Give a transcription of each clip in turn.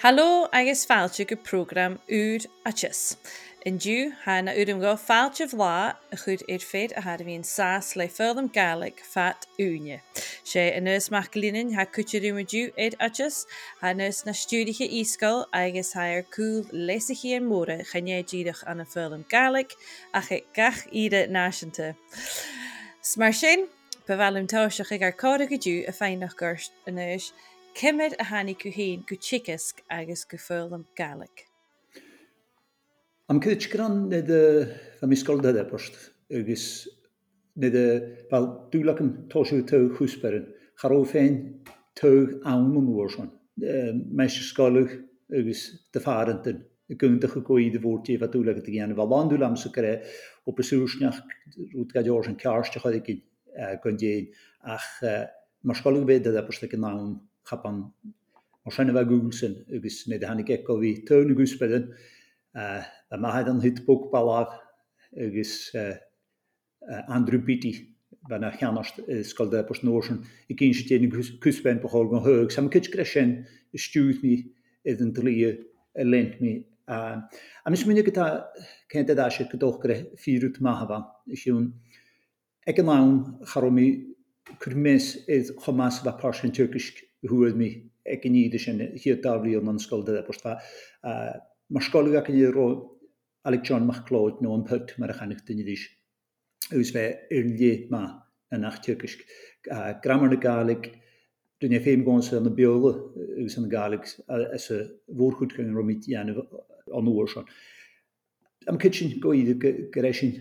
Hallo agus fáilte go program úd atis. In dú hána údum go fáilte bhlá a chud ar féad a had bhíon sás le fudam galig fat úne. sé in nus meach línin ha cuteúma dú éid atis ha nus na stúdiche íscail agus hair cool leisachí an móra chanédíadach an na fudam galig a chu gach ide náisinta. Smar sin, bhhelim táiseach ag ar cáda go dú a féinnach gurst inis, Cymryd a hannu gwhyn gwtsicysg agus gwffyl am galig. Am cyd gran nid y am isgol dydde brost agos nid y fel dwi'n yn tosio tyw chwsberin charo ffein tyw awn yn wrsion. Mae'n ysgolwg agos dy ffarantyn y gyndach y gwydd y fwrt i efo dwi'n lac ydy gan ond lan am sy'n gyda o byswysniach rwyd gael o'r yn carstioch oedd i gyd gwndiein ach mae'r sgolwch fe dda brost ag yn awn chapan Ond sy'n efo gwnsyn, ygys nid hannig eco fi, tewn y gwsbedyn, uh, a mae haid yn hyd bwg balaf, ygys Andrew Beatty, fan a chianost ysgol da bwys norsyn, i gyn sy'n dyn yn cwsben bwchol gwn hyg, sam cyd gresen y stiwyd mi idd yn dlu y lent mi. A mis mynd i gyda cyn dda sy'n gydwch gyda ffyrwyd mahafa, ysgwn, ag yn lawn chomas fa parsion tyrgysk thuaidmi ag ní sin hiad hier an sscoil de postá. Mar sscoú a ní ró Alec John McLeod nó an put mar a chanig duine dhís. Ús bheith ar lé má na nach tukisk. Grammar na Galig, Dyn ni ffeim gons yn y biole ywys yn y galig as y fwrchwyd gan romit ian o'n o'r sion. Am cytsin go iddo gyresin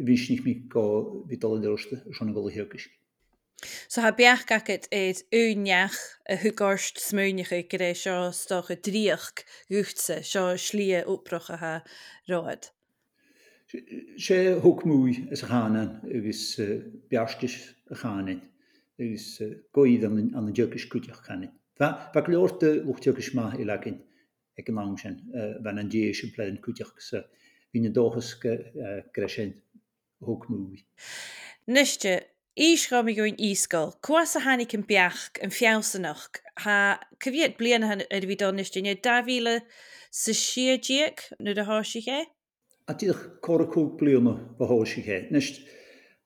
fysnich mi go fydol yn. So ha beach gacet éid úneach a thugáist smúneige go éis seo stocha dríoch gúchtse seo slí óprocha ha ráid. sé thugmúi is a chaán agus beartis a chaáin agus goíad an an degus cuiteach chanin. Ba leorta uchttegus má i legin ag an lang sin bheit an dé sin plein cuiteach sa hí na dóchas gre sin thugmúi. Nuiste Ísrá mé goin íscail, cuas a hanig an beach an fiásanach Tá cohíad blian a bhí donistine dáhíle sa siadíag nu a háisiché? A tíach choraú blianana bhthisiché. Nist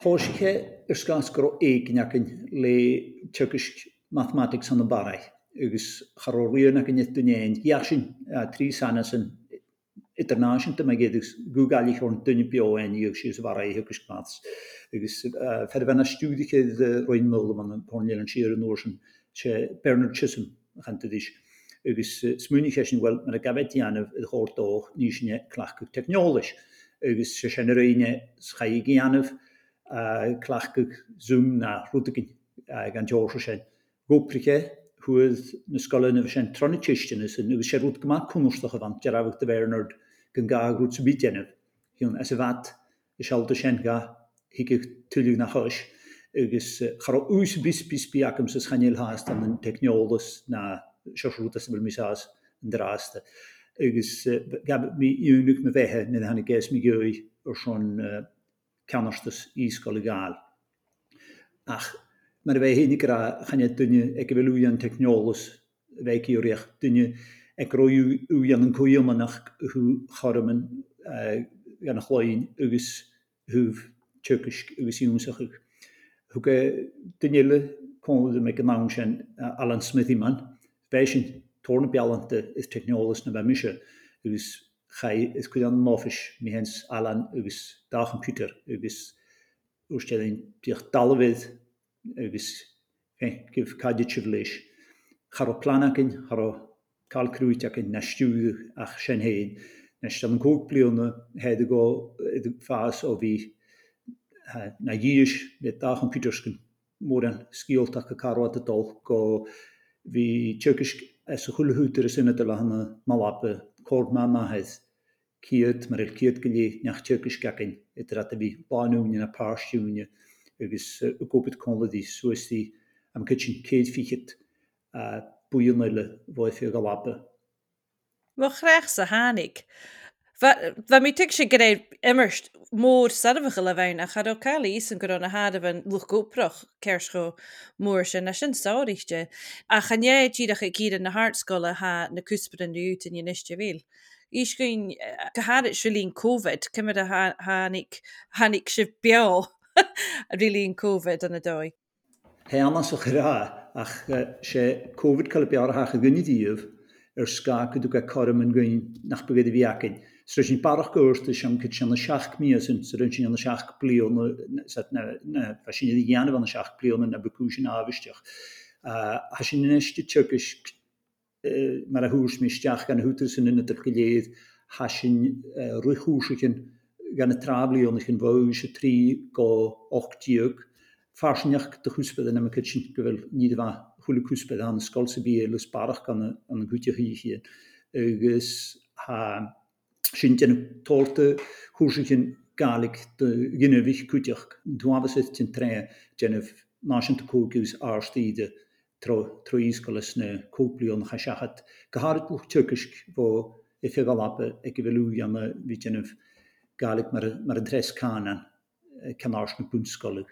háisiché ar scás go éagneacin le tuisk mathematics an na baráith, agus charóíonna an dunéin, Iar sin trí sanna san internanáisinta me géidir goúgalich an dunne beáin íag sí bhar thugus maths. Agus fer bhena stúdiché roiin móla an an pornéil an siar an nósin sé Bernard Chisholm chantadís. agus smúniché sin bhfuil mar a gabetianamh i chóirtóch níosne chclachu technolis. agus se sin réine chaigéanamh chclachu zoom na rútagin gan teir sin. Gópriché chuad na scoilena bh sin tronitíistena san agus sé rút goá cumústocha van dearabhah de Bernard gan gagrút sa bíanamh. Hiún as a bhat i sealta sin ga hige tullig na hos agus char ús bis bis biacham sa chanil haast an an technolas na sosrúta sem misás an dráasta. Agus gab mi únuk me vehe na hannig ges mi göi ar son canastas ískollegal. Ach mar bheit hénig ra channe dunne ag bhú an technolas veiki réch dunne ag roiú an an coimanach chu choramen gan nach chloin agus húf tukisk agus úsach. Hu duile kon me an ná sin Alan Smithyman, Bei sin tórna bealante is technolas na mise agus chai is ku an nófis mé hens Alan agus dachan Peter agus ústelling Dich dalvid agus gif caditileis. Char planakin har kalkrúteachcin na stúú ach sin héin, nes an kóblione heide go fás ó vi na díis le dachan Petersken mór an skioltach a kará a dul go hí tukisk as a chuleúter is sinnne le hanna malappe kort ma maheid kiet mar el kiet gelé nach tukisk gakin et dat vi banúne a pástúne agus gopet konladí soí am kitchen kéit fichet buile bhid fi go lappe. Wa chréch sa hánig. Fe mi tig si gyda'r immerst môr sarfach y lefain a chad o cael is yn gyda'n had efo'n lwch gwproch cersgo môr sy'n a sy'n sawr eich A chan ie gyrach i gyd yn y hartsgola ha na cwsbryd yn rhywyd yn yw'n eisiau fel. Ys gwyn gyharad sy'n Covid, cymryd a hanig, hanig sy'n bio a rili yn Covid yn y doi. He anna o'ch rha, ach se Covid cael y biar hach y gynnu dîf, yr sga gydwg a corym yn gwyn nach bygyd i fi acyn. Stra sin barach goirta sem go sena seach mí sin sa run sin anna seach blion sin dhéanamh an seach blionna na beú sin áhisteach. Tá sin iniste tuis mar a hús míisteach gan hútar san inna go léad ha sin ruúsacin gan na tráblionnach an bh se trí go 8tíog, farsinneach de chuúspe na kitchen go bhfuil ní bh chula cúspe an sscoilsa bí le barach an an gúteíchéad agus sin Sinten tolte hursichen galig de genevich kutjach. Tuava sitin tre genev nascent kokus arstide tro troiskolas ne koplion hashahat. Gaharit buch turkisk vo efegalape ekivelujana vi genev galig mar mar adres kanan kanarsne punskolig.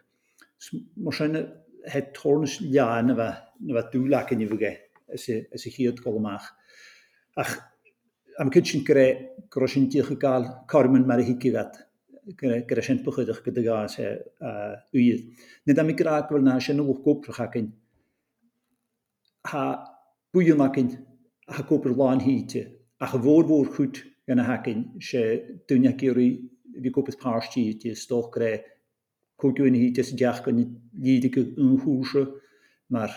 Morsene het tornes ja ne va ne va dulaken i vuge as as hiert kolmach. Ach am cynsyn gyre grosin diolch y gael cormyn mae'r higigat gyda sy'n bychydych gyda gael se wydd. Nid am i graag fel na sy'n nhw'n gwbrach yn ha bwyl ac yn ha gwbr lan hyd a ha fôr fôr chwyd yn y hacyn se dwi'n ac i'r fi gwbeth pars ti stoch gyda cwgwyn hyd sy'n diach gan lyd i yn hwysio mae'r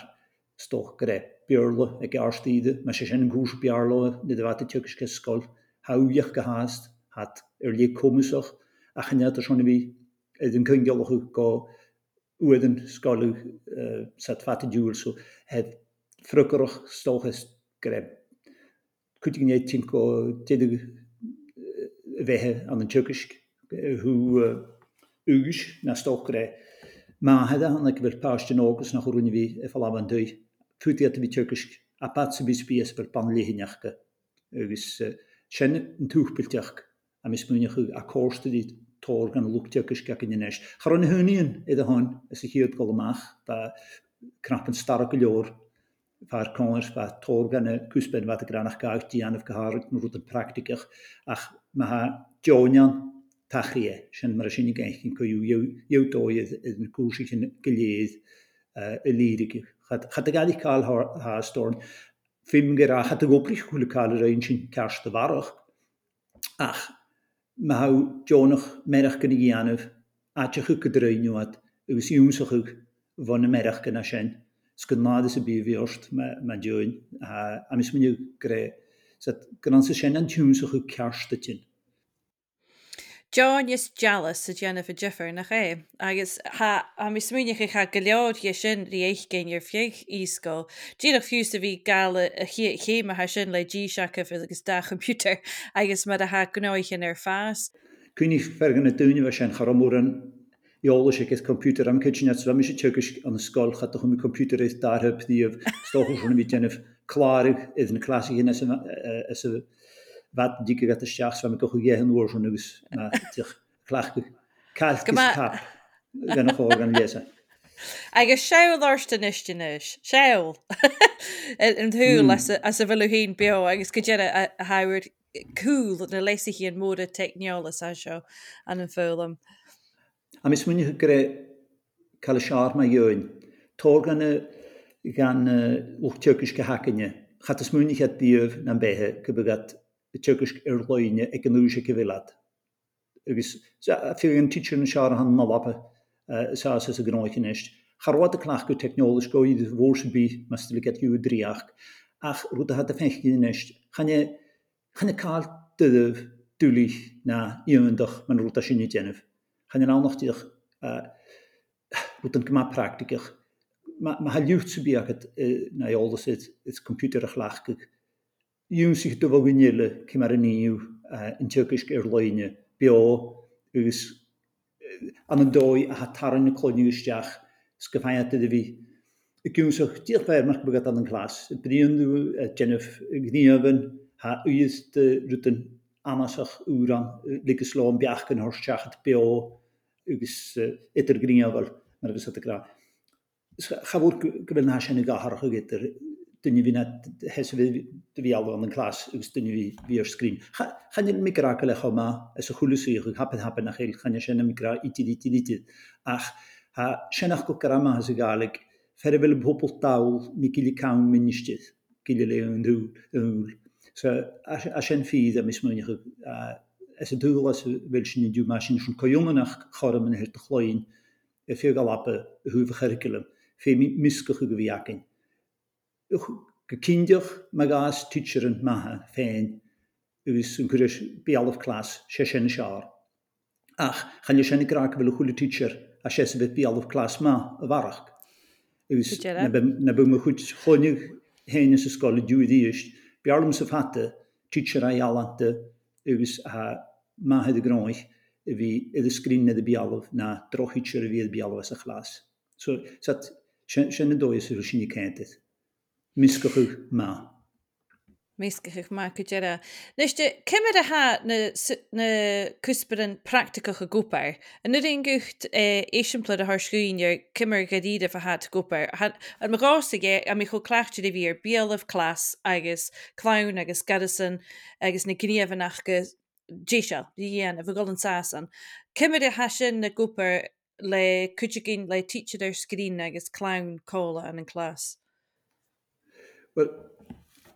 stoch gyda bearla ag arstíide me sé sin an hús bearlóa na de bhhaite tuisce skol, haúíoch gehaast, hat er lí comúsach a chanéta sonne bhí den cyngealchu go uan skalu sat fatte dúil so het frukerch stoches greb. Kuting net tin go wehe an den Turkisk hoe ugus na stokre. Ma het an ik wil paarste nogus nach runne wie fall an dui tuierte wie Turkisk apatse bispies per pan lehinjake gus eh, senne een toegpeltjak a mismuch a koste dit toorgan loektukiske in nes. Gar an hunien e de han is se hiet gomaach dat knap een starke joor waar koners waar toorganne kusben wat ik granach gauit die aan of gehaart no een praktiker ach ma ha Joan tachrie sin mar sinnig ein kun jou joutoie een koersichen geleed uh, lyrikich. Cha gaiáil hástorn fim gur a hat a goprich chuúlaáil raon sin ceasta bharach ach me ha Jonach merach gan ghéanamh áte chu go réinúad agus úsachug bhna merach gan na sin. go náda a bíhíocht me dein a mis miniu gré. gan an sa sin an túúmsa chu cearsta tin. John is jealous a Jennifer Jeffer nach é agus a mis smúneach cha go leod je sin rééis cén ar fioich ísco. Díach fiús a bhí galile a chéime ha sin le dí seach agus da computer agus mar a ha gnáichin ar fás. Cunig fergan na dúine sin choramóran jóla sé computer am kitchen net mi sé tugus an skol chat chum computer is darheb díh sto vi tennne klarig is een klassik wat dieke gat seach sam go chué oor hun na tich klachte Ka gan nach gan lese. Agus seil láirsta isteis seil an thuú hmm. as a bhfuil hín be agus go déad a hair cool na leiise hí an móda teicneolalas a seo an an fólam. A mis muine gur chaile seár mai dhein. Tór gan gan uchttegus go hacanne. Chat is múnig het bíomh na béthe go begat de Turkish airline ekonomische gewilat. Agus fir de teacher an sear han na wappe sa a gnáicheist. Charwat a knach go technolis go iad bhórsebí me get u dríach ach ru a hat a fechginist. Channe kaal de tuli na iwendach man ruta sinnne dénneh. Channe ánachtích út an gema Ma ha lucht subí het na alles het computerach lachkeg. Dún sich do bhag gile cí mar aníú an tukisk ar leine be gus eh, an an dói a ha tarin na chlóniuúisteach go feinte a bhí. Iúsach tíochfeir mar begad an an glas. Bríonú eh, Jennneh gníhan ha uiad rutan anasach úran eh, ligus slám beach an horsteachchat be agus idir gríhar mar agus gra. Chaú go ná sinna gaharcha gitar dyn fi na, hes fi, fi alw yn clas, yw's dyn fi, fi o'r sgrin. Chan i'n migra gael eich oma, es o chwlw sych, yw'n hapen hapen ach eil, chan i'n migra i. Ach, ha, sian ach gwgar ama has y galeg, fer efel pobl dawl, mi gili cawn mynd nisdydd, gili le yn ddwl. So, a sian ffydd am ismwyn eich, a y as fel sy'n i diw ma sy'n sy'n coiwng yn ach chorym yn hyrt y chloen, y ffio gael apa, hwyf y chyrgylym, misgwch y gyfiagyn. gekindeoch me gaas tuitserend mahe féin gus een kuris bealofklas sé sin sear. Ach chan je sinnne graag bele goede tuitser a sé se bet bealofklas ma a warach. na bu me goed chonig héine se skole duúdíist, Bearlum se fatte tuitser a jalante gus a mahe de groich vi e de skrinne de bealof na drochitser wie bealof a glas. So dat sinnne doie se sinnne kentet. Miscochu má. Míscachuh má go deire. Nuiste cimime a ha na cusparan practicacha gopair. An nu on gucht éisiimpla a thscúinear cimar go díad a hat gopair. an marráige a mi cho chclaachte a bhír béalah clás agus clown agus Gadison agus na gníomh nach go déise dhéana a bh go an sásan. Cimime a hasin na gopair le cuite ginn le tíidir scrín agus clown cóla an an clás. Wel,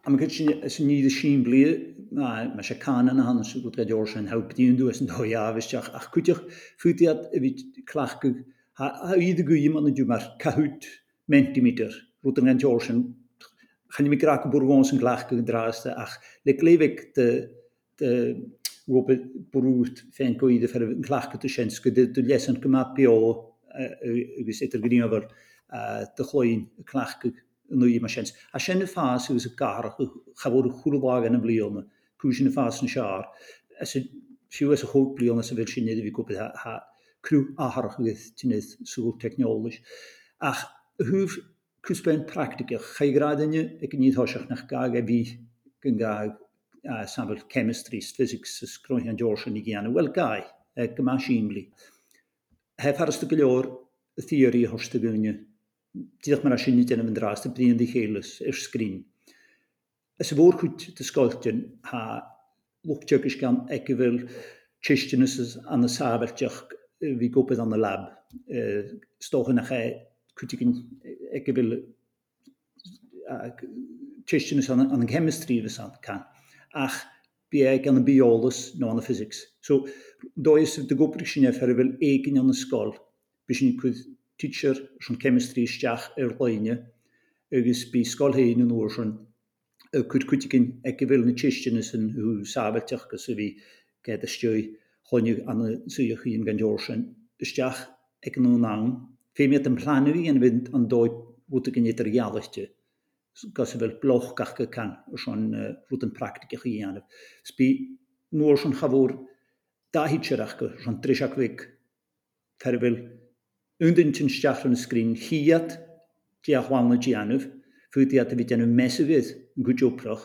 am y cytsin ysyn ni ddysyn bli, mae eisiau can yna hann sy'n gwybod o'r sy'n hawb dyn dwi ysyn doi afys ach cwytiach ffwydiad y fi clachgyg, ha i dy gwyim ond ydyw mae'r cahwyd mentimeter, rwyd yng Nghymru sy'n, chan i mi grac o bwrgon sy'n clachgyg yn dras, ach le glefeg dy, dy, Robert Brwt fen gwydd y fferf yn clach du siens gyda dwi'n lesyn gyma bio agos edrych gyda'n ofer dychloi'n clach nu ma siens. A sien y ffas a gar chafod chwrwag yn y blion, cwysyn y ffas yn siar. Siw es y hwg blion as y fel sy'n i fi gwybod ha crw aharach wyth ti'n nid sŵl. Ach, hwyf cwsben praktike, chai grad yn y nach gag e a fi gyngag safl chemistry, physics, ysgrwy'n hyn George i gian. Wel gai, e, gyma siimli. Hef arstogylio'r theori hostegynnu Tidach mar sin nid yn dras, y brin di cheilus i'r sgrin. Ys y fawr chwyd dy ha lwgtiog ys gan egifel tristinus an y safeltiach fi gwybod an y lab. Stoch yn achau chwytig yn egifel tristinus an y chemistry fes an can. Ach, bie gan y biolus no an y physics. So, does dy gwybod sy'n efer fel egin an y sgol. Bys ni'n teacher son chemistristeach ar er leine agus bí sskohéin an oorsen eh, kurkutigin ek vi na tiistennissen hu sabelteachgus se vi ge a stoi honnig an suchén gan Joorsen. Isteach ek no na fé met een plan wie en wind an doip rotegin net realchte. gas se wel bloch gake kan schon eh, roeten praktike geane. Spi noor son gavoor dahiitseachke son trichakwiik fer wil Undyn yn stiach yn y sgrin lliad di a chwan y gianaf, fwy di adaf i dyn nhw mesafydd yn gwyd oprach,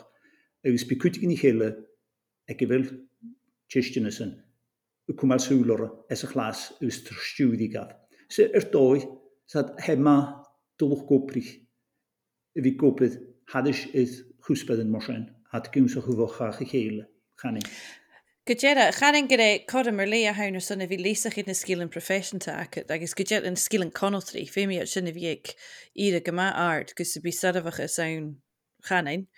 agos bu cwytig yn ei hele, ac i fel tystion ysyn, y cwmal sŵlor es y chlas ys trwstiwyd i gaf. So, er doi, sad hema dylwch gobrich, y fi gobydd hadys ydd chwsbedd yn morsen, had gymys o chwfochach i cheile, chanin. Gydjera, chanan gyda corymr le a hawn ar syna fi lesa na sgil yn profession ta ac agos gydjera yn sgil yn conoltri, fe mi at syna fi ag ir ag yma art, gys y bu sarafach a sawn chanan,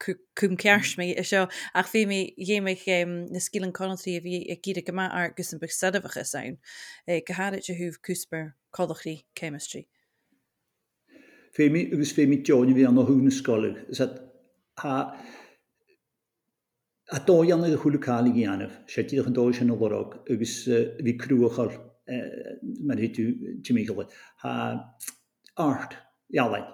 cwm cears mi a sio, ac fe mi ie meich um, na sgil yn a fi ag ir ag yma art gys yn bych sarafach a sawn, e, gyharad y hwf cwsber coddwch chemistry. Fe mi, ygys fe mi John i fi anno hwn ysgolig, ha, a dóan ag a chuúlaála í anmh, sé tíach an dóis an óhrák agus bhí cruúáil mar hitú tííile. Art ealain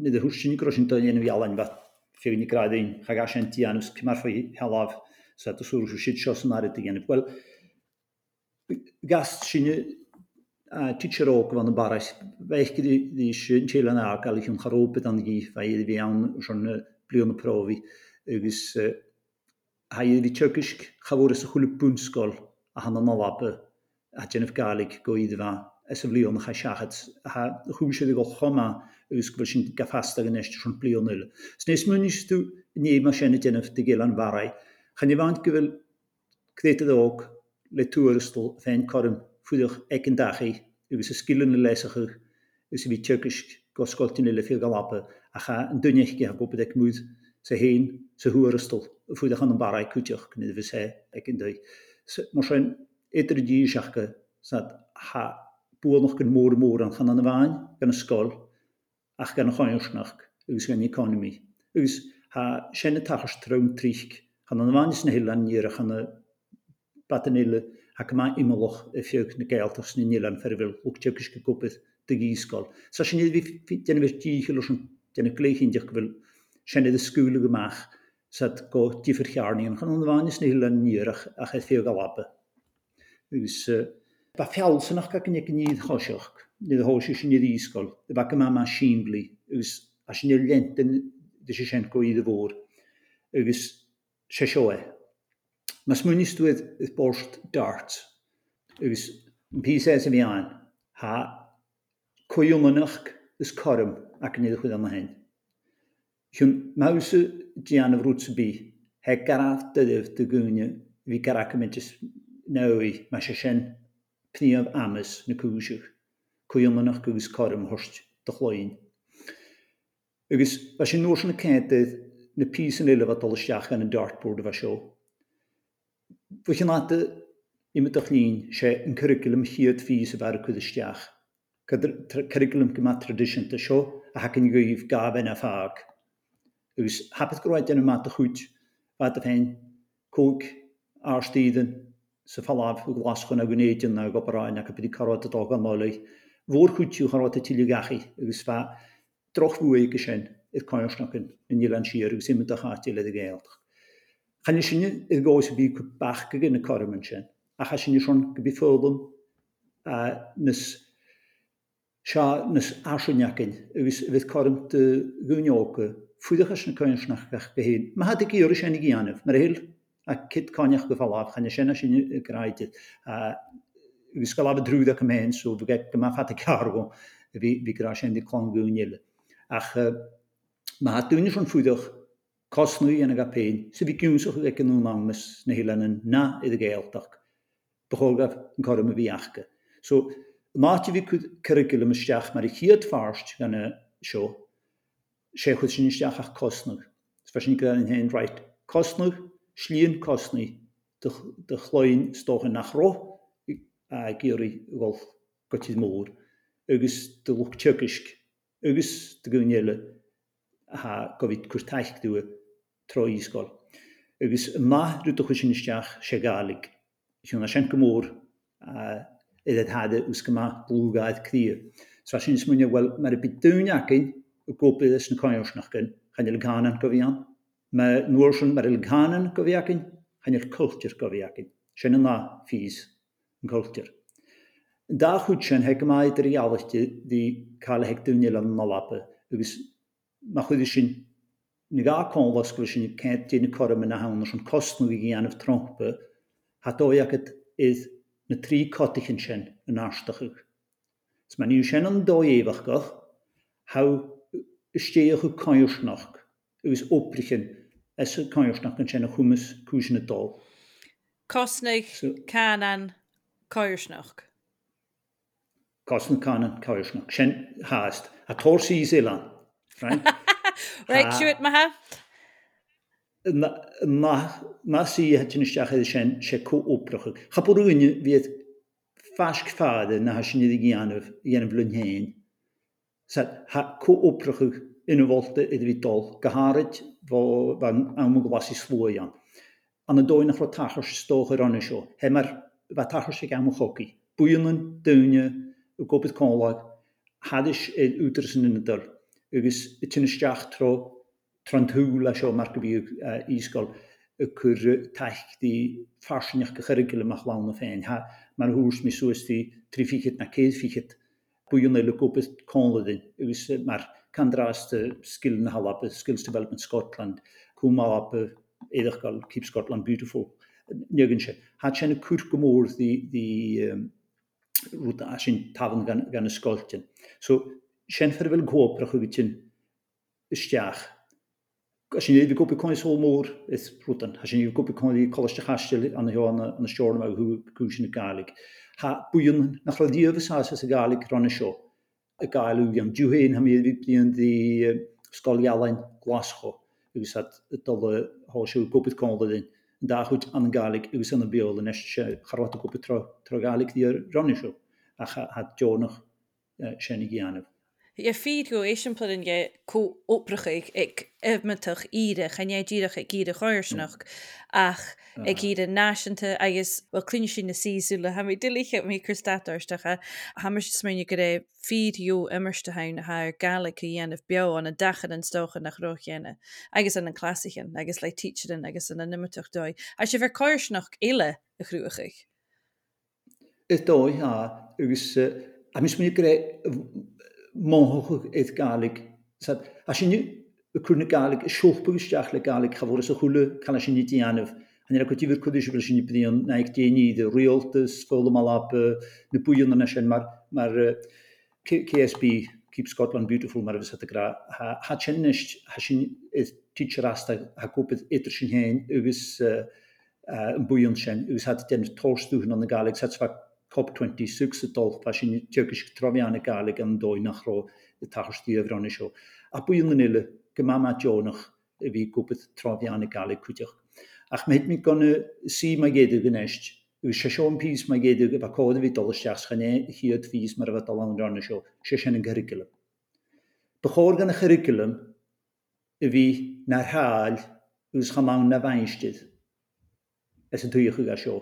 nid a húsin grosin doanana ealain bheit féhní graín cha gas an tíanús cymar fa heláh sa a súú si seo san air a ghéanamh. Well gas sinne tíseróg van barais. Veikir í sin tílan a galúm charópet an gí fe bhí an blionn próvi agus ha i tyrkisk chavor as a chwle bwnskol a han an alabe a Jennifer galig go iddo fa as a flion a chasiachat a chwmsio go choma agus gwrs sy'n gaffasta gan eisht rhwng blion yl. Snes mwyn eich dw ni ma sian y Jennifer dy gelan farau. Chan i fant gyfel cdeitad oog le tŵr ystol fe'n corym fwydwch ec yn dachu agus y sgilyn y lesach ych agus i fi tyrkisk gosgoltyn yl y ffio galapa a cha yn dynnych gyda gwybod ec mwyd sa hyn se huarstol fuidechan an bara kuteach ni vi sé ag in dei. Mar sein idir dí seachcha ha bu noch gan mór mór an chan an bhain gan a sscoil ach gan a choirsnach agus gan economi. Agus ha senne tachas trom trík han an bhain na hilan níach an batanile ha ma imimech a fiúg na gealtachs na nílan fervil útekiske gopeth de gísskoll. Sa sin vi dennnetí dénne léchindiach vil senne de skule gemaach Sat go difyr chiarni yn chan o'n fan ysni hyl yn nir ach eith fiw galaba. Ys ba fiawl sy'n ach gag nid nid chosioch, nid hos ys nid isgol, dy bag yma ma sy'n bli, ys a sy'n nid lent yn dys ys go i dy fôr, ys se sioe. Mas mwyn istwyd ydd borst dart, ys yn pys eis y fi an, ha cwyl mynach ys corym ac yn nid chwyd am hyn. Hwn mawsw dian of roots bi. He garaf dydyf dy gwnio fi garaf cymyntis nawi mae sy'n sen pniaf amys na cwysig. Cwyl yn o'ch gwrs cor ym hwrst dychloen. Ygys, fa sy'n nôr sy'n y cedydd na pys yn eilaf adol ysdiach yn y dartboard fa sio. Fwy chi'n adeg i mi dachlín sé an curriculum hiad fi sa bhar chud isteach. Curriculum gyma tradition ta seo a hacin gwyf gaf en a fag. agus heb het groid dennne maat te goed wat of hein kook aarsteden se fall af hoe glas hun gonéien na go brein heb die kar dag an noleg voor goed je gaan wat tiile gachi agus va troch woeke sin het kannakken in Jeland sier si met gaat tiile de geeldig. Gan je sinnne het goise bi bake ginne karmen sin a ga sinnne schon gebi fudum mis se nas asnekin agus vi karm de goneoke fuidechas na coinsnach go héin. Ma had íir sinna gíanamh mar héil a kit cáineach go fáh chana sinna sinne gráide labh drúda go mén so bh go má fat cargo hí gra sin de chlangúile. Ach ma hat dúine son fuidech cosnú ana ga péin, sa bhí cúsach ag an námas na na i a géaltach beholgah an chom a bhíachcha. So máte bhí curriculum isteach mar i chiad gan seo sé chu sin isteachach cosnach. Sfa sin go in hen reit cosnach, slíon cosnaí de chloin stochan nach ro a géirí golf gotí mór, agus de luch tukisk, agus de gonéile ha govid kurteichtúe troískol. Agus ma rutoch sinsteach sé galig. Jona senke mór het hade ús gema blúgaid krie. Sa sin munne well mar bit duúnekin gopedis yn coios nach gyn, chanil ganan gofian. Mae nwrsion mae'r ganan gofiacin, chanil cultur gofiacin. Sian yn la ffys yn cultur. Da chwyd sian heg yma i'r reality di cael heg dywnil yn nolapa. Ygys mae chwyd sian Ni ga kon las gwisyn kent dyn y corym yn a hawn os yn costnw i gian of trompa, hat o'i agad idd na tri codich yn sien yn arstach. Mae ni'n sien yn doi efach goch, haw steige kanjoersnach ús oprichen as kanjoersnach an tjenne hummes koene dal. Kosnig kan an kaiersnach. Kosten kan an kaiersnach haast a tosi Zeeland. Right siúit ma ha? Masí hetisteach sin sé cóópracha. Chaúine viad fasc fáda na sin ghéanamh dhéanamh lunhéin Sat ha koopruchu in volte id vitol gaharit vo van amugwasi swoyan. An a doin afro tachar stoch ar anisho. Hemar va tachar sig am hoki. Buyanan dunye u gopit konlag hadish id utersen in dal. Ugus itinisteach tro trantúla seo mar go bhíú íscáil chur taichttaí farsinneach go churigil amach lána féin. Ha mar hús mi suastí trí na bwyonelu gwbeth conlydyn. Ywys mae'r candrast y sgil yn halab, Skills Development Scotland, cwm halab y gael Keep Scotland Beautiful. Niogen se. Had se'n y cwrt gymwr ddi, ddi um, rwyd a sy'n tafn gan, gan y. So, se'n fer gwob rach o gytyn ystiach As je niet gopi kon is holmoor is rutan. As je niet gopi kon die kolasje gastel aan de hoan aan de shore maar hoe ha bwy'n nachal di yfys as ys y gael i cron y sio. Y gael yw iam diwhen hym i'r blion di sgol ialain glasgo. Ywys at y dole hos yw gwybod ydyn. Yn da chwyd an yn gaelig ywys yn y biol yn charwad o gwybod tro, tro gaelig di'r ron sio. A ha diwrnwch sy'n i gianaf. Je fiad go éisiplain ge có oprachaig ag ifmatach ide chané ddíireach ag gíide choirsnach ach ag ide náisinta agus bhil cluine sin na síúla ha mé diliche mé chustatarstecha hamar smuine go ré fiadú immerste hain na haar galach dhéanamh be an a dachan an stochan nach rochénne agus an an clásichen agus lei teacherin agus an an nimmertucht dói. A sé bhar choirsnach ile a chhrúchaich. Is dói ha agus a mis mé monhoch eith galig. Sad, a sy'n y cwrna galig, y sioch bwg ysdiach le galig, chafwr ys o chwle cael sy'n ni dianaf. A ni'n agwyd i fyr cwdys i fel sy'n ni bydd i'n naig dien i, dy rheoltys, ffol y malab, na bwyl na sy'n mar, mar KSB, Keep Scotland Beautiful, mar fysad y gra. Ha sy'n ha sy'n teacher asta, ha gwybod edrych sy'n hen, ywys yn bwyl sy'n, ywys hat den torstwch yn o'n galig, satsfag COP26 ydol, pa i'n tiwgis trofian y galeg am doi nach ro y tachwsti y fron isio. A bwy yn ynile, ma jonach y fi gwbeth trofian y galeg cwtiach. Ach mae mi gan y si mae gedig yn eisht, yw sesio'n pys mae gedig efo cod y fi dolysdiach chynne hyd fys mae'r efo dolan rhan isio, sesio'n yn gyrigylum. Bychor gan y chyrigylum, y fi na'r hal yw'r chamawn na feinstydd. Ys y dwyach yw gasio.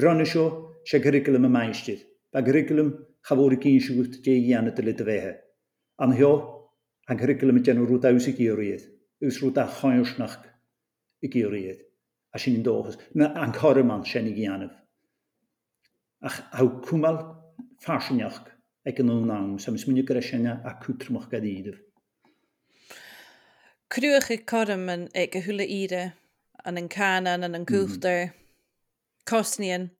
Rhan isio, se curriculum a maistyr. Ba curriculum chafóri cín siwgt dé dhéana dy le dyfehe. An hio, an curriculum ydyn nhw rwyd aws i gyriad, ws rwyd a choiwsnach i gyriad. A sy'n yn dohys. Na an corymant sy'n i gianaf. Ach, haw cwmal ffasiwnioch ag yn o'n nawn, sam smynio gyresiana a cwtrmwch gad idaf. Cwrwch i corym yn eich hwyla ira, yn yn canan, yn yn mhm. cwchdyr, mm. cosnian,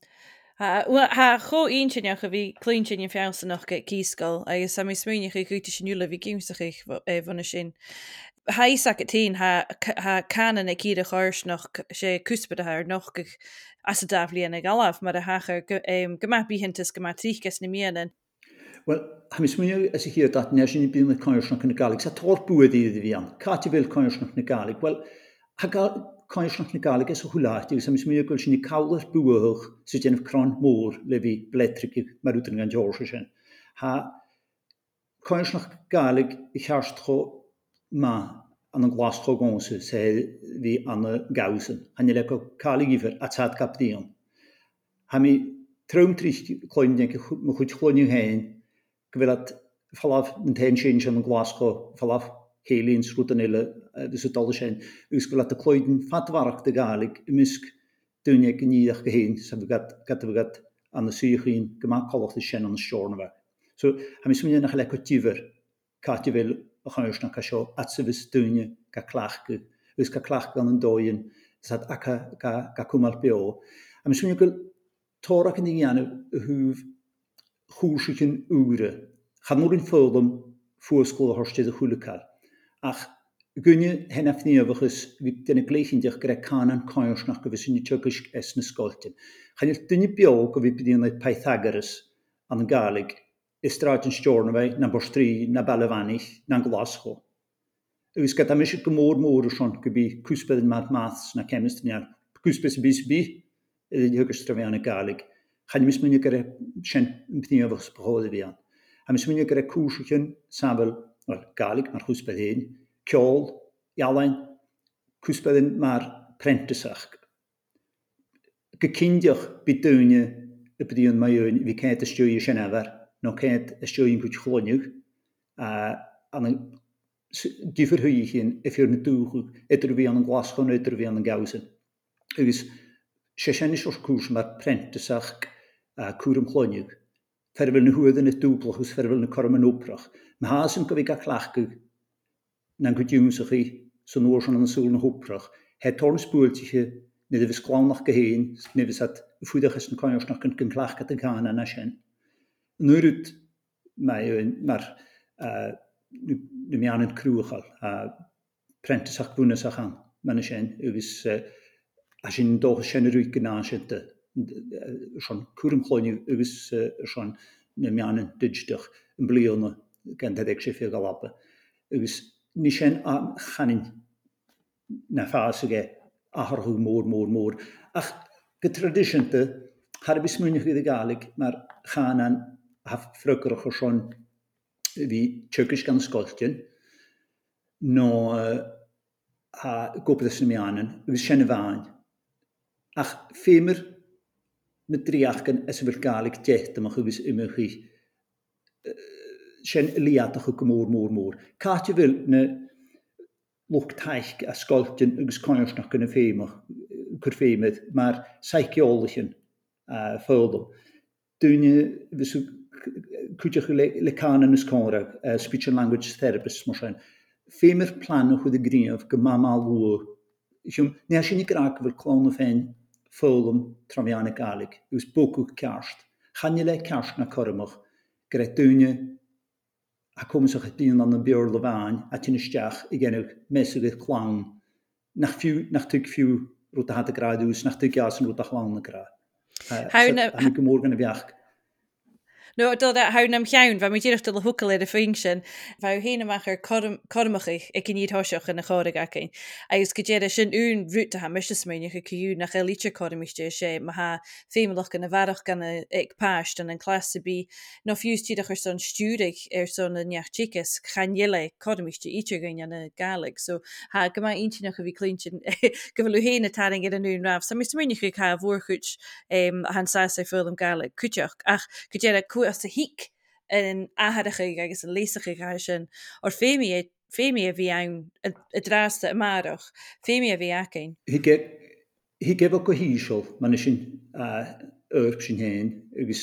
Ha, cho un sinneach a bhí clín sin fian sanach go císcail, agus sam smúine chu chuúta sinúla bhí cíimsaich bhna sin. Haach a tín ha canan a cíad a chuirs nach sé cúspadathe nach go as a daflíon a galaf mar a hachar gomapbí hintas go tríchas na mianan. Wel, ha mis smwnio as i chi dat nes i'n byd yn y coersnach yn y galig, sa tor bwyd i ddiddi fi an, Cati fel coersnach yn y galig, wel, caiisnach na galgus a hwlati, sy'n mis mynd i gwylsyn i cawlach bwyoch sy'n dyn cron môr lefi bledrig mae'r wdyn gan George sy'n. Ha, caiisnach galig i charstcho ma an glas glascho gonsu sy'n fi an y gawsyn. Ha'n i leco calig ifer a tad gap dion. Ha mi traum trist cloen dyn mwchwyd chlwn i'w hen, falaf yn sy'n falaf célíonn srútan ile gus dal sé ús go le a de gaig musk ik. go níach go héin de gatgad an na suúchéín goach choachta sin an seórnaheh. So ha mis mé nach le go tíver Kati bhfuil a chuirsna a seo at sa vis dúne ga chclaachcu ús go chclaach gan an dóin ga cumal beó. A mis go tóach in dhéanamh a ure. chúsúin úre. Cha nórin fólam fuscóil a de a chuúlaáil. Ach Gwnne hen afniofachus vi den y gleich indiach gyda canan coios nach gyfys yn ytiogys es yn ysgoltyn. Chan i'r dynnu biog o fi yn leid Pythagoras an galig, ystrad yn stiorn fe, na borstri, na balafanich, na glasgo. Ys gyda mis gymor môr o sion gybi cwsbeth yn math maths na chemist yn iawn. Cwsbeth yn bys bi, ydiog ystrad fe an y galig. Chan mis mynd gyda sien yn pniofachus bychodd i fi. A mis mynd gyda cwrs ychyn o'r galig mae'r hwsbeth hyn, ciol, ialain, hwsbeth mae'r prentisach. Gycindioch bydwni y byddion mae yw'n fi cael ystio'i sy'n efer, no cael ystio'i'n gwyd chloniwch, a anna difyr hwy hyn effeir na dŵchw, edrych fi anna'n glasgon, edrych fi anna'n gawsyn. Ygys, sy'n eisiau'r cwrs mae'r prentisach a cwr ymchloniwch, ferfel na hwyd yn y dŵblach, ys ferfel na corm yn obrach. Me haasum go vi a klachku na go dúmsach í san oor an ansúlen hoprach. Het torn spoeltje ne de visklánach geheen, ne vi het voedagches een kanjors nach kunt kun klachke te gaan en sin. Nu ut me maar nu me aan het kroegel prentesach boenesach aan men sin vis as sin do sinnneú gennáinte kurimchloinju vis me aan een dudech een blione gandadeg sefio galapa. Agus nishen am chanin na fásige aharhú mór mór mór. Ach go tradiisianta har bis muinich fydd y galig mae'r chanan a ffrygr o'ch osion fi tjyrkis gan sgoltion no a gobydd ysyn mi anan ywys sian y fain ach ffemyr na driach gan ysyn galig djecht am o'ch ywys ymwch i sin líach go mór mór mór. Cáte bhfuil na a sskoiltin agus coirsnach gona féimach chur mar seiceolalachen fódum. Dúine kuúteach le canan is córa speech and language therapist mar sin. Plan chu a gríomh go lu. Ne sin gra bfuil chlóna féin fólum travianna galig, boku ceart. Channe le ceart na chomach go ré dúine a komisach het dien an een beor lewain a tinnesteach i gen mesuget klang nach nach tu fiú rot hat a graús nach tu gas an rot eh, a lang gra. Ha gomorgan a bheach. No dat hánam cheann, bheit mutíirecht le hocail le a féin sin, bheit héanaachchar chomaich ag cin in na chora acin. agus go déad sin ún rúta ha mis méine chu ciú nach líte choimiiste sé ma ha féimeach gan na bharach gan ag páist an an bí nó fiústíach ar son stúrig ar son na neachtíchas chaile choimiiste ítegain an na so ha go mai intinach a bhí go héna taring ar an nún raf, sa chu ach go fu as a hic yn aharachig agus yn leisachig a sin, o'r ffemi e Femi a fi awn y drasta y marwch, Femi a fi ac ein. Hi gef e, o gohisiol, mae'n sy'n yrp sy'n hen, ygys,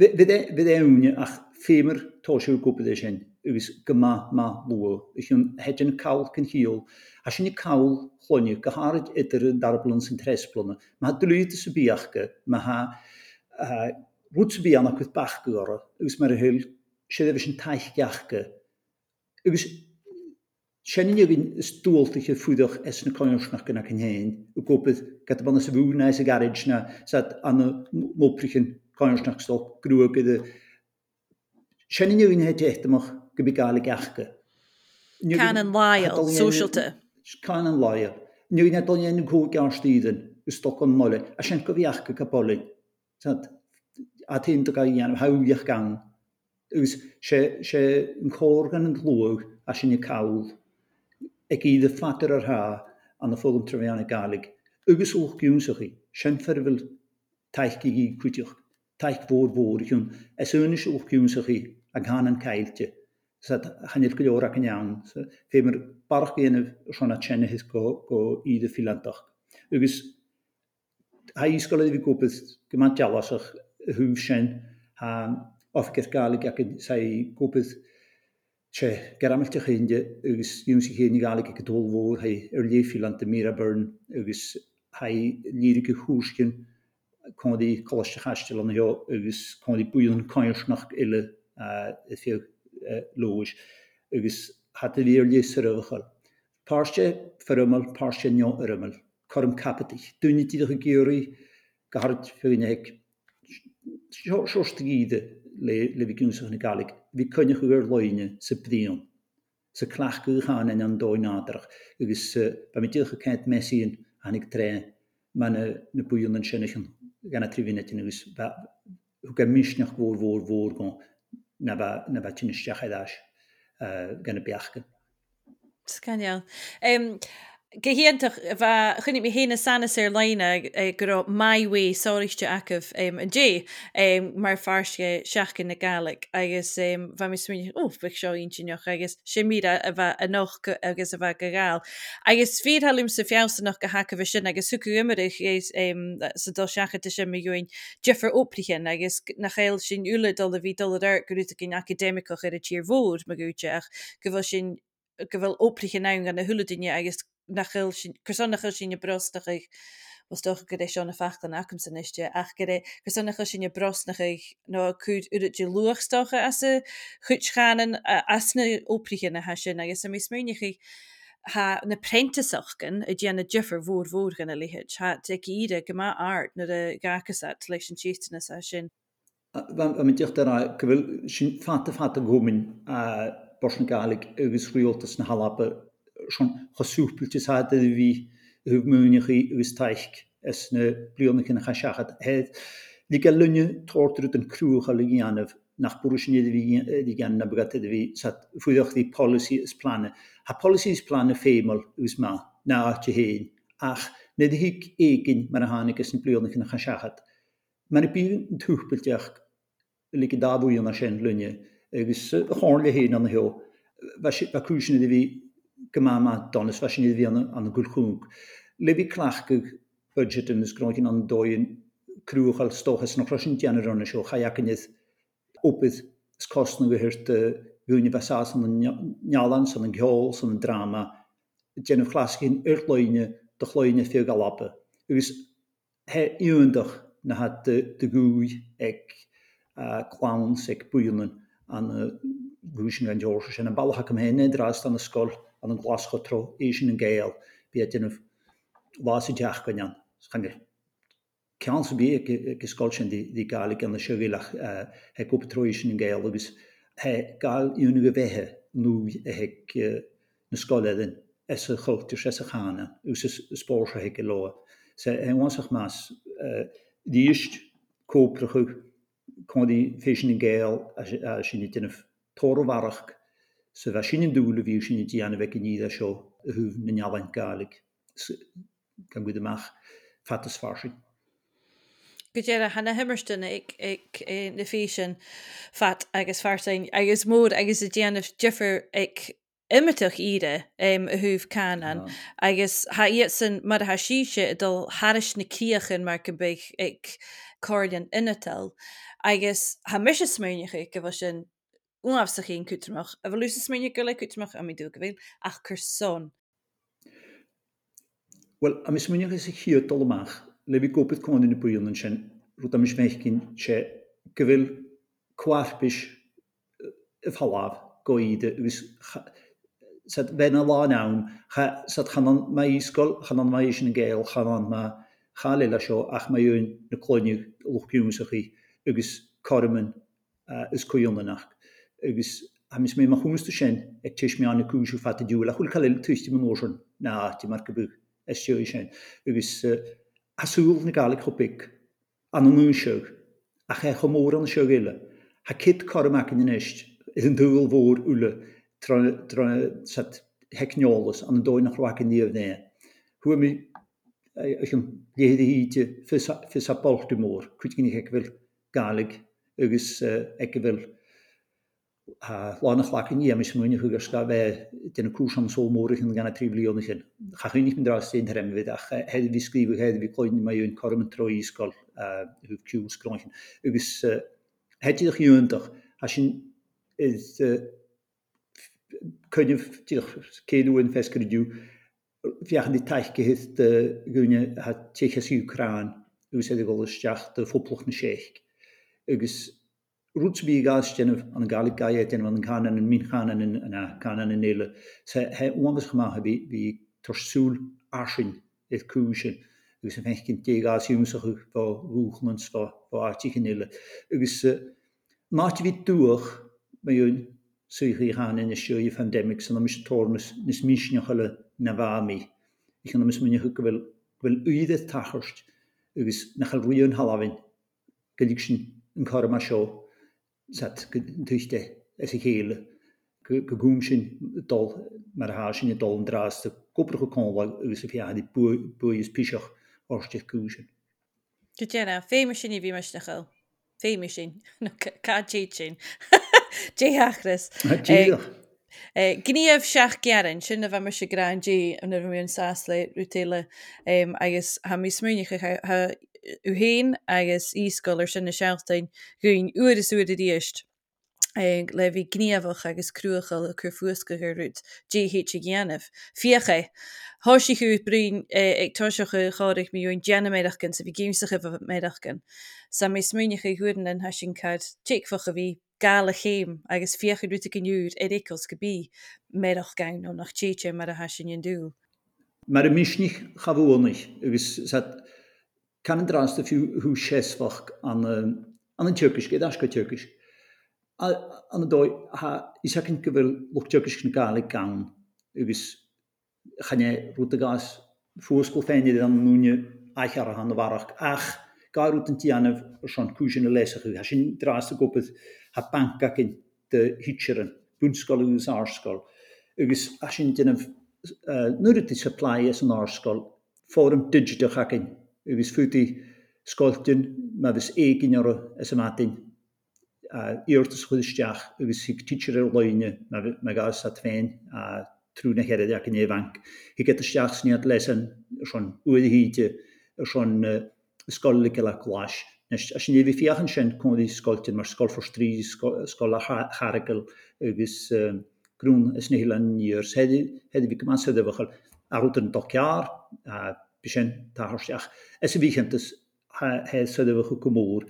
fydd ewn ach ffemyr tosio gwybod eisiau, ygys gyma ma lwo, ysyn hedyn cawl cynhiol, a sy'n cawl hwnnw, gyharad edrych yn darblon sy'n ma mae dylwyd y ma ge, ha rwts bi anna gwyth bach gwrra, ywys mae'r hyl, sydd efo'n taich giachga. Ywys, sy'n unig yn stwol ddych chi'n ffwyddoch es yn y coniwrsnach gyna cynhyn, yw gobydd gada bod nes y fwy y garage na, sad anna mwprych yn coniwrsnach stol grwy gyda. Sy'n unig yn hedi eithymach gybi gael y giachga. Can yn lael, social te. Can yn lael. Nid yw'n edrych yn gwrdd gael stydyn, ystod gonnole, a sy'n gyfiachga capolyn. Sad, a ti'n dy gael ian, hawliach gan. Ys, se yn cwr gan yn glwg a sy'n y cawl, ac i ddy ar ha an y ffogwm trefian y galig. Ygys o'ch gwn sy'ch chi, sy'n fferfyl taich gi gyd taich fod fod i'ch es ynys o'ch gwn chi, a gan yn cael ti. Sat hanil gwylior ac yn iawn. Fe mae'r barach gen y rhan a hys go, go i dy ffilantach. Ygys, ha i sgoledd fi gwybod gymaint jalasach hwf sy'n ofgeth galig ac yn sai gwbydd se garamil te chynde agus niwn sy'n hyn i galig ac dol fôl hai yr leifi lant y mira byrn agus hai lirig y hwsgyn condi colosach astil yn hio agus condi bwyl yn coinsnach ile y ffew lwys agus hat y fyr leis yr ychol. Parse fyrymol, parse nio yrymol. Corym capitich. Dwi'n nid chi gyrru Sjorst gide le le vi kunse hun galig, Vi kunne huer loine se prion. Se klach gu gaan en an doin nader. Ugis ba mit dige kent messien an ik tre man ne puyon en schenichen. Gan a trivinet in ugis ba hu ga mishnach vor vor vor na ba na ba tin schach edash gan a biachke. Um, Gehéintach chunig mé héna sanna sé leine gur maihé sáiriiste acah an dé mar farske seaachcin na gaach agus bheit mis smine ó bh seo intíneoch agus sé mí a bheith a noch agus a bheith go gáil. Agus féhallim sa fiásanach go haca bh sin agus suú immerich éis sa dó seacha sin mé goin Jefffer oplichen agus nach chéil sin úle dul a ví dul ar goúta gin académicoch ar a tír bhór me goúteach go bhfuil sin go bhfuil oplichen ná an na thuladine agus nachcursannacha sin brostaach ich was doch go éis sena fechan acham san isiste ach go cossannacha sin brosnach ich nó cúd uidir luachstocha as a chuitchanan asna óprichen na he sin agus sem mís muoinech ich ha na prentesachken a déanana jiffer voor voor gan a lihet ha te ide gema art na de gakas at lei china se sin. min dicht gofu sin fat fat a gomin borsengalig agus rioltas na halappe schon chosúpiltes hat vi hufmunich ús teich es na blionnekin cha seachchat het. Li a lunne tortru den cruúcha legianef nach Burschniede gannne begatte vi fuch die policy is planne. Ha policies planne fémel ús ma na te héin. Ach net hiik egin mar a hannig is een blionnekin cha seachat. Men i bín túpilteach lik daúna sé lunne agus hále héin an heo. cruúsne vi gemama donnes was wie an de goedchoek. Levi klachke budgetten is groin an dooien kruch al stoches no krosjenner cho chajakennet opet kosten gehirte eh, universa anjalan san een geol san een drama gennne glasgin urtloine de gloine fi gal lappe. Us he iwendag na het de goei ik eh, clowns ik boeien aan eh, goeien en George en een bal hakem heen en draast aan de skol. an an glascho tro éisisin an géal bí dunneh lása deach goan changir. Keanse bí geskolsen die galig an sevilach he gopetroisisin an géal agus he gaal únige wehe nu na sskoledin es se chotur se se chane ús spóse heke loe. Se en wasach maas diecht koprechug kon die fesin in géal sin dinnnef torewarch se bheit sin dúle ví sin díana bheith ní seo a thuh na nehain galig gan go amach fatas farsin. Go dé a hena himmersten ag ag na fi sin fat agus farsin agus mód agus a déanamh Jeffer ag imimetoch ide um, a thuh canan oh. agus ha iad san mar ha síise dul haris na cíochan mar go be ag cordon inatal agus ha mis smúneige go bh sin Unaf sa chi'n cwtrymach, a fel lwys ysmeinio gylau cwtrymach am i dwi'n gyfeil, ach cyrson. Wel, am ysmeinio gais i chi o dolymach, le fi gobydd cwn yn y bwyl yn sy'n rwyd am ysmeich gyn se gyfeil cwarpys y falaf goed Sad ben a lán awn, sad chanon mae isgol, chanon mae eisiau yn gael, chanon mae chael eila sio, ach mae yw'n na clonig lwch piwns o'ch chi, ygys corymyn uh, yn agus hamis mé mar chuústa sin ag teis meánna cúisiú fat dúil a chuil chail tuisttí an ósan ná tí mar go buh isteo sin agus asúil na galig chopik an an núseog a ché chu an seo eile. Ha kid choach in isis is an dúil mhór ule hecneolalas an dóin nach chhaic an níomhné. Hu mi léad híte fi a boltú mór, chuit gin hecfuil galig agus uh, ecefil Lán nach lachan ní amis múine chugus ga bheith den cúsan só mórych an ganna tríblionna sin. Chachún nicht dra sé herm vi he vi skrifu he vi koin mei un karmen troi skol hu kúskroin. Ugus hetidech júntach a sin is kunnne kéúin feskerú fiach die teichke hit gúne ha tichas Ukraan ús go steach de foploch na séich. Ugus Roetsby gaastjennnef an een galig gaiet en wat een kanen en minchanen en kanen en nele. Se he anders gema hebben wie torsoel asinn et koesjen. Ugus een fenkin tegaasjoensig waar roegmens waartigenele. Ugus maat wie doeg me joun suige gaan in de sjoe pandemic san mis tornes nis misjochelle nawami. Ik kan mis min huke wil wil uide tacherst ugus nachel roeien halawin. Gelsin een karma show. Tuiste is ik héle gogoem sin dol mar ha sin dol draaste koprige kon gus fi die boeis piach orstich koen. Gena fémer sin vi me nachel. Fémer sin Kaé sin. Déchris. Gníomh seach gearan sin a bheit mar se grandí an bhíon sásla rutéile agus ha mí smúnicha u héin agus íscoir sin na seachtain gon uair is uair a díist. ag le bhí gníamhach agus cruúchail a chur fuasca gur ruút déhéit a ggéanamh. Fiocha. Thí chu brín ag tuisecha cháirich míún déanaméideachcin sa bhí géimsacha bh méideachcin. Sa mé smúnecha chuúdan an he sin cad téicfacha bhí gala chéim agus fiocha ruúta gniuúd éicils go bí méideach gain ó nach téite mar a he sin dú. Mar a misnich chabhúnich agus Can an drasta fiú hú séfach an an tukiske as go tukisk. an dói is hecinn go bhfuil lu tukisk na gála je agus channe rútaás fóscoil féinine an núne aar an bharach ach gáút an tíanamh ar sean cúsin na leisaú, Tá sin drasta gopad ha banka cin de hitseren, búnscoil is áscoil, agus a sin dunneh die supply an áscoil voor een digital hacking. ywys ffwyti sgoltyn, mae fys e gynnaro as ymadyn. A iwrt ys chwysiach, ywys hig teacher ar loine, mae gael sat fein, a trwy na hered ac yn efanc. Hig at ysdiach syniad lesan, ysron wydd hyd, ysron ysgolig yla glas. Nes as ni fi fiach yn sien cwndi sgoltyn, mae'r sgol ffwrs tri, sgol a charagl, ywys grwn ysnihilan ni'r. Heddi fi gyma'n syddefochol, arwyd yn dociar, sin táthirteach. Is a bhíchantas hesadh chu cummór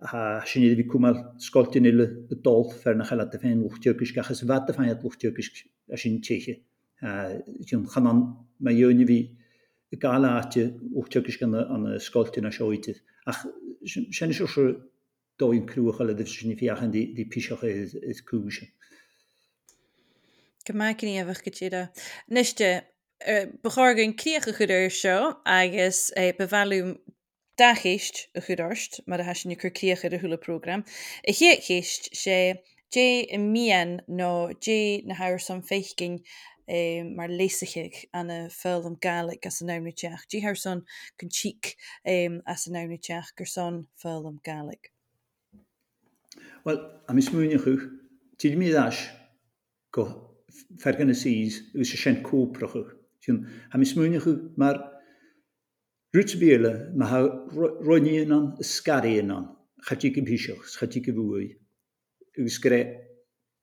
a sin iad bhí cumar scoiltin ile a dul fer nach chaile a féin luchtúkisk achas bheit a féin luchtúkisk a sin téche. Jún chanan me dhéine bhí galáte uchtúkisk an scoiltin a seoite. Ach sin is se dóin cruúcha le sin fiochan dí píisiocha is cúise. Go mecinní a bheith go tíad. Eh, begorgan kriege gedurso agus é eh, bevalúm dagéist a chudarst mar a hassin nicur kriige de hule program. E héhéist sé dé i mian nó dé na hair san féiking eh, mar leisiig an a fel am as an nanuteach. Dí haar son kunn tík eh, as an nanuteach gur son fel am galig. Well, am is muúne chuch, Tí as go fergan a síís ús se sin. Siwn, ha mis smwynach yw, mae'r rwts biela, mae ha roini yn on, ysgari yn on, chati gybysioch, chati gybwy, yw sgre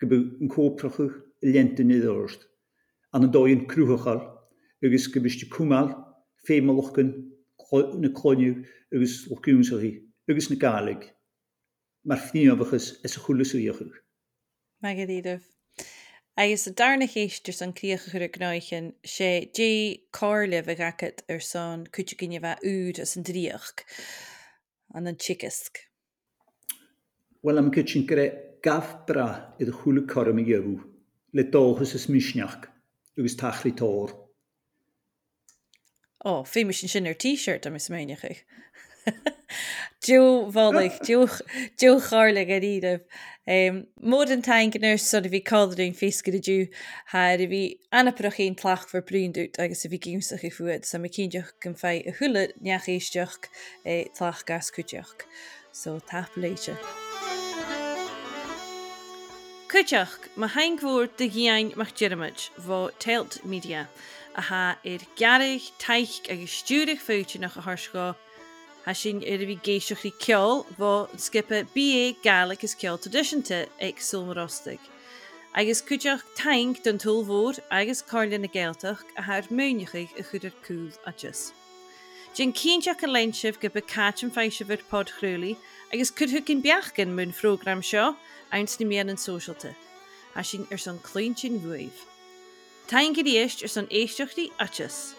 gybyw yn coprach yw lentyn i ddorst. An y doi yn crwchol, ygys gybysdi cwmal, ffeimolwch yn na cloniw, ygys lwciwn sy'n hi, na galeg. Mae'r ffnio fychys es y chwlys yw iach. Mae gyda'i dyf. Agus a darna chéistir san críocha chur gnáichin sé dé cáirleh a gacad ar san chuite ginine bheith úd as an dríoch an an chiicisc. Well am go sin go gaf bra i a choúla chom i ggéhú le dóchas is misneach agus talí tóir. Ó fé mar sin sin ar t-shirt am is méinecha. Dúhhaigh dú chála a ríadh. Mód an tainganar so a bhí cáún féca a dú ha a bhí anapach chéon tlach for brúnút agus a bhí gimsach i fuad, sa cíideach gon fé a thula neachéisteach é tlach gascuteach, so tapléite. Cuteach má hainghór de ghéin mar Jeremid bh telt media a ha ar gearigh taiich agus stúrich fóte nach a thsá Ha sin ar a bhí géisiocht í ceol bh skippe BA galach is ceol tradiisinta ag sulmarrástig. Agus cuideach teink don túlhór agus cálinn na ggéalteach a thir muneigh a chuidir cool ajas. Jin cíteach an leinsih go be catim feisihir pod chrúlaí agus chuthu cin beachcin mun frógram seo eins na mian an socialte, a sin ar san clúintin bhuaih. Tain go éist ar san éisteachtaí atas.